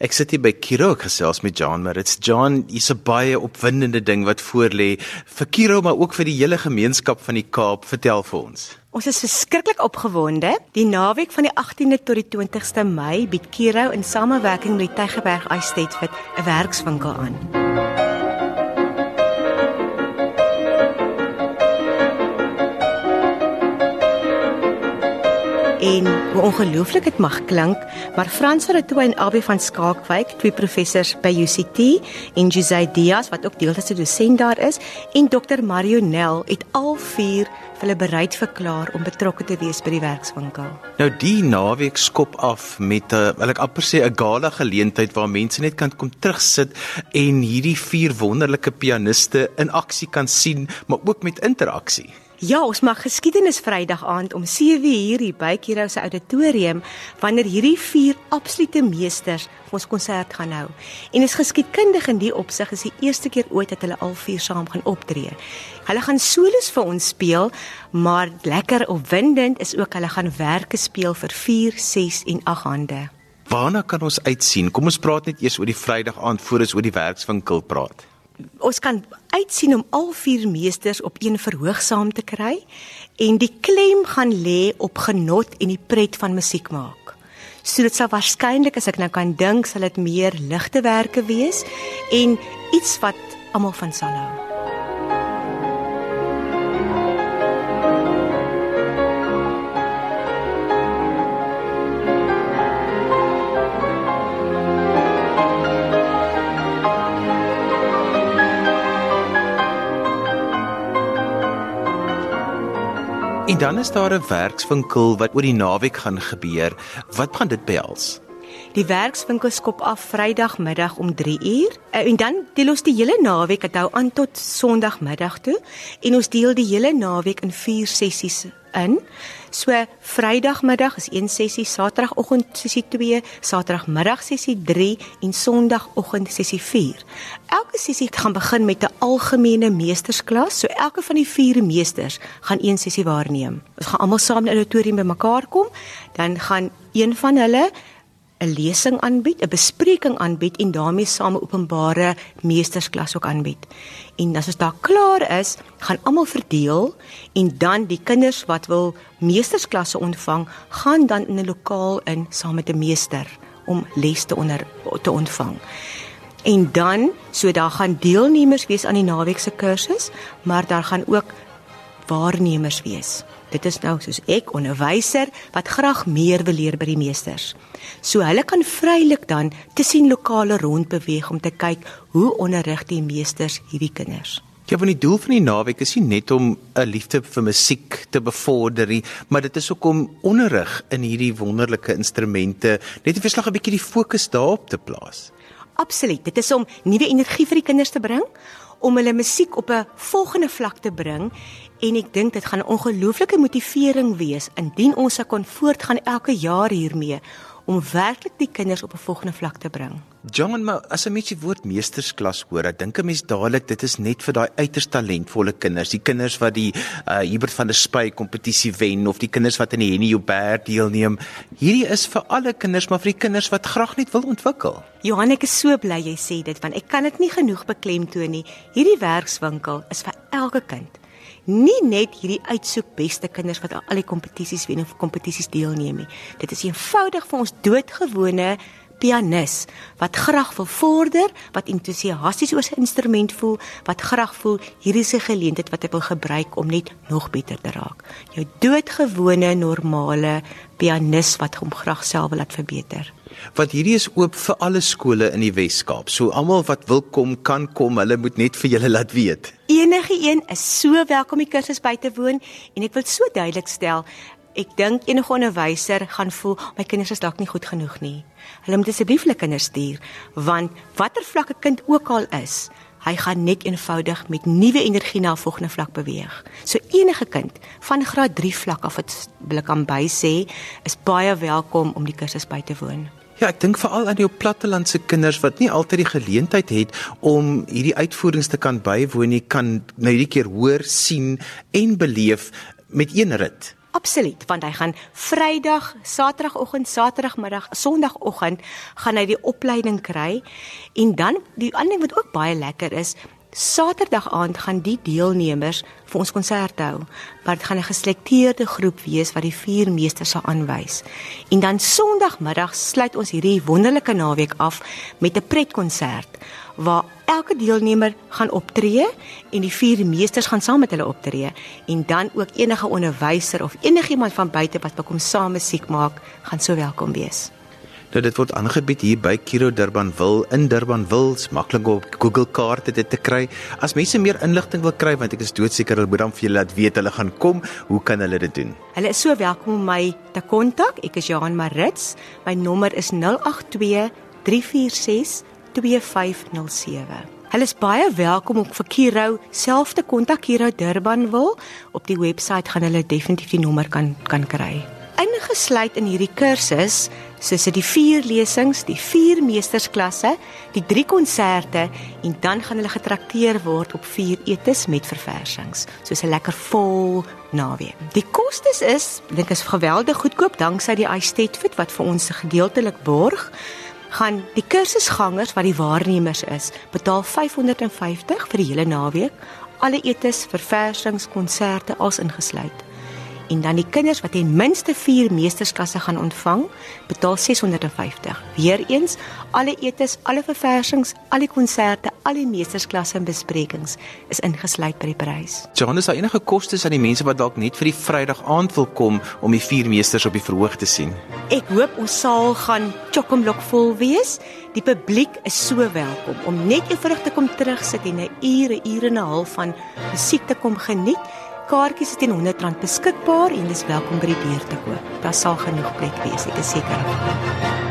Ek sit hier by Kiro gesels met John Maritz. John, hier's 'n baie opwindende ding wat voorlê vir Kiro maar ook vir die hele gemeenskap van die Kaap. Vertel vir ons. Ons is verskriklik opgewonde. Die naweek van die 18de tot die 20ste Mei bied Kiro in samewerking met die Tygerberg Estate Fit 'n werkswinkel aan. En hoe ongelooflik dit mag klink, maar Frans Retoy en Abby van Skalkwyk, twee professors by UCT en Jose Diaz wat ook deeltydse dosent daar is, en Dr Mario Nel het al vier hulle bereid verklaar om betrokke te wees by die werkswinkel. Nou die naweek skop af met 'n wil ek amper sê 'n gala geleentheid waar mense net kan kom terugsit en hierdie vier wonderlike pianiste in aksie kan sien, maar ook met interaksie. Ja, ons mag geskiedenis Vrydag aand om 7:00 hier by Kiro se auditorium wanneer hierdie vier absolute meesters ons konsert gaan hou. En is geskiedkundig in die opsig is die eerste keer ooit dat hulle al vier saam gaan optree. Hulle gaan solos vir ons speel, maar lekker opwindend is ook hulle gaan werke speel vir 4, 6 en 8 hande. Waarna kan ons uitsien? Kom ons praat net eers oor die Vrydag aand voor ons oor die werkswinkel praat ons kan uitsien om al vier meesters op een verhoog saam te kry en die klem gaan lê op genot en die pret van musiek maak. So dit sal waarskynlik as ek nou kan dink sal dit meer ligte werke wees en iets wat almal van sal hou. En dan is daar 'n werkswinkel wat oor die naweek gaan gebeur. Wat gaan dit behels? Die werkswinkel skop af Vrydagmiddag om 3uur eh, en dan deel ons die hele naweek dit hou aan tot Sondagmiddag toe en ons deel die hele naweek in 4 sessies in. So Vrydagmiddag is een sessie, Saterdagoggend sessie 2, Saterdagmiddag sessie 3 en Sondagoggend sessie 4. Elke sessie gaan begin met 'n algemene meestersklas, so elke van die vier meesters gaan een sessie waarneem. Ons gaan almal saam in die auditorium bymekaar kom, dan gaan een van hulle 'n lesing aanbied, 'n bespreking aanbied en daarmee saam 'n openbare meestersklas ook aanbied. En as ons daar klaar is, gaan almal verdeel en dan die kinders wat wil meestersklasse ontvang, gaan dan in 'n lokaal in saam met 'n meester om les te onder te ontvang. En dan, so daar gaan deelnemers wees aan die naweek se kursus, maar daar gaan ook waarnemers wees. Dit is nou soos ek onderwyser wat graag meer wil leer by die meesters. So hulle kan vrylik dan tussen lokale rondbeweeg om te kyk hoe onderrig die meesters hierdie kinders. Ja, want die doel van die naweek is nie net om 'n liefde vir musiek te bevorder nie, maar dit is ook om onderrig in hierdie wonderlike instrumente net 'n verslag 'n bietjie die fokus daarop te plaas. Absoluut. Dit is om nuwe energie vir die kinders te bring, om hulle musiek op 'n volgende vlak te bring en ek dink dit gaan 'n ongelooflike motivering wees indien ons se kon voortgaan elke jaar hiermee om werklik die kinders op 'n volgende vlak te bring. John, maar as 'n mens die woord meestersklas hoor, dan dink 'n mens dadelik dit is net vir daai uiters talentvolle kinders, die kinders wat die uh Hubert van der Spy kompetisie wen of die kinders wat aan die Henny Joubert deelneem. Hierdie is vir alle kinders, maar vir die kinders wat graag net wil ontwikkel. Johan, ek is so bly jy sê dit want ek kan dit nie genoeg beklemtoon nie. Hierdie werkswinkel is vir elke kind nie net hierdie uitsoek beste kinders wat al die kompetisies wen of kompetisies deelneem nie. Dit is eenvoudig vir ons doodgewone pianis wat graag wil vorder, wat entoesiasties oor sy instrument voel, wat graag voel hierdie is 'n geleentheid wat hy wil gebruik om net nog beter te raak. Jou doodgewone normale pianis wat hom graag self wil laat verbeter want hierdie is oop vir alle skole in die Wes-Kaap. So almal wat wil kom kan kom, hulle moet net vir julle laat weet. Enige een is so welkom die kursus by te woon en ek wil so duidelik stel, ek dink enige onderwyser gaan voel my kinders is dalk nie goed genoeg nie. Hulle moet asseblief hulle kinders stuur want watter vlakke kind ook al is, hy gaan net eenvoudig met nuwe energie na 'n volgende vlak beweeg. So enige kind van graad 3 vlak af wat ek aan by sê, is baie welkom om die kursus by te woon. Ja, ek dink veral aan die op plattelandse kinders wat nie altyd die geleentheid het om hierdie uitvoerings te kan bywoon nie, kan nou hierdie keer hoor, sien en beleef met een rit. Absoluut, want hy gaan Vrydag, Saterdagoggend, Saterdagmiddag, Sondagoggend gaan hy die opleiding kry en dan die ander ding wat ook baie lekker is, Saterdag aand gaan die deelnemers vir ons konsert hou. Maar dit gaan 'n geselekteerde groep wees wat die vier meesters sal aanwys. En dan Sondagmiddag sluit ons hierdie wonderlike naweek af met 'n pretkonsert waar elke deelnemer gaan optree en die vier meesters gaan saam met hulle optree en dan ook enige onderwyser of enigiemand van buite wat wil kom saam musiek maak, gaan so welkom wees. Nou dit word aangebied hier by Kiro Durbanville in Durbanville. Dit's maklik op Google kaarte dit te kry. As mense meer inligting wil kry want ek is doodseker hulle moet dan vir julle laat weet hulle gaan kom, hoe kan hulle dit doen? Hulle is so welkom om my te kontak. Ek is Johan Marits. My nommer is 082 346 2507. Hulle is baie welkom om vir Kiro self te kontak Kiro Durbanville. Op die webwerf gaan hulle definitief die nommer kan kan kry ingesluit in hierdie kursus soos dit die vier lesings, die vier meestersklasse, die drie konserte en dan gaan hulle getrakteer word op vier etes met verversings, soos 'n lekker vol naweek. Die kostes is, dink is geweldig goedkoop danksy die iStatefit wat vir ons gedeeltelik borg gaan die kursusgangers wat die waarnemers is betaal 550 vir die hele naweek. Alle etes verversings konserte als ingesluit en dan die kinders wat ten minste 4 meestersklasse gaan ontvang, betaal 650. Weereens, alle etes, alle verversings, al die konserte, al die meestersklasse en besprekings is ingesluit by die prys. Johannes, daar enige kostes aan die mense wat dalk net vir die Vrydag aand wil kom om die vier meesters op die verhoog te sien? Ek hoop ons saal gaan chock-a-block vol wees. Die publiek is so welkom om net eenvoudig te kom terugsit en 'n ure, ure en 'n half van musiek te kom geniet kaartjies is teen R100 beskikbaar en dis welkom by die deur te koop. Daar sal genoeg plek wees, ek is seker daarvan.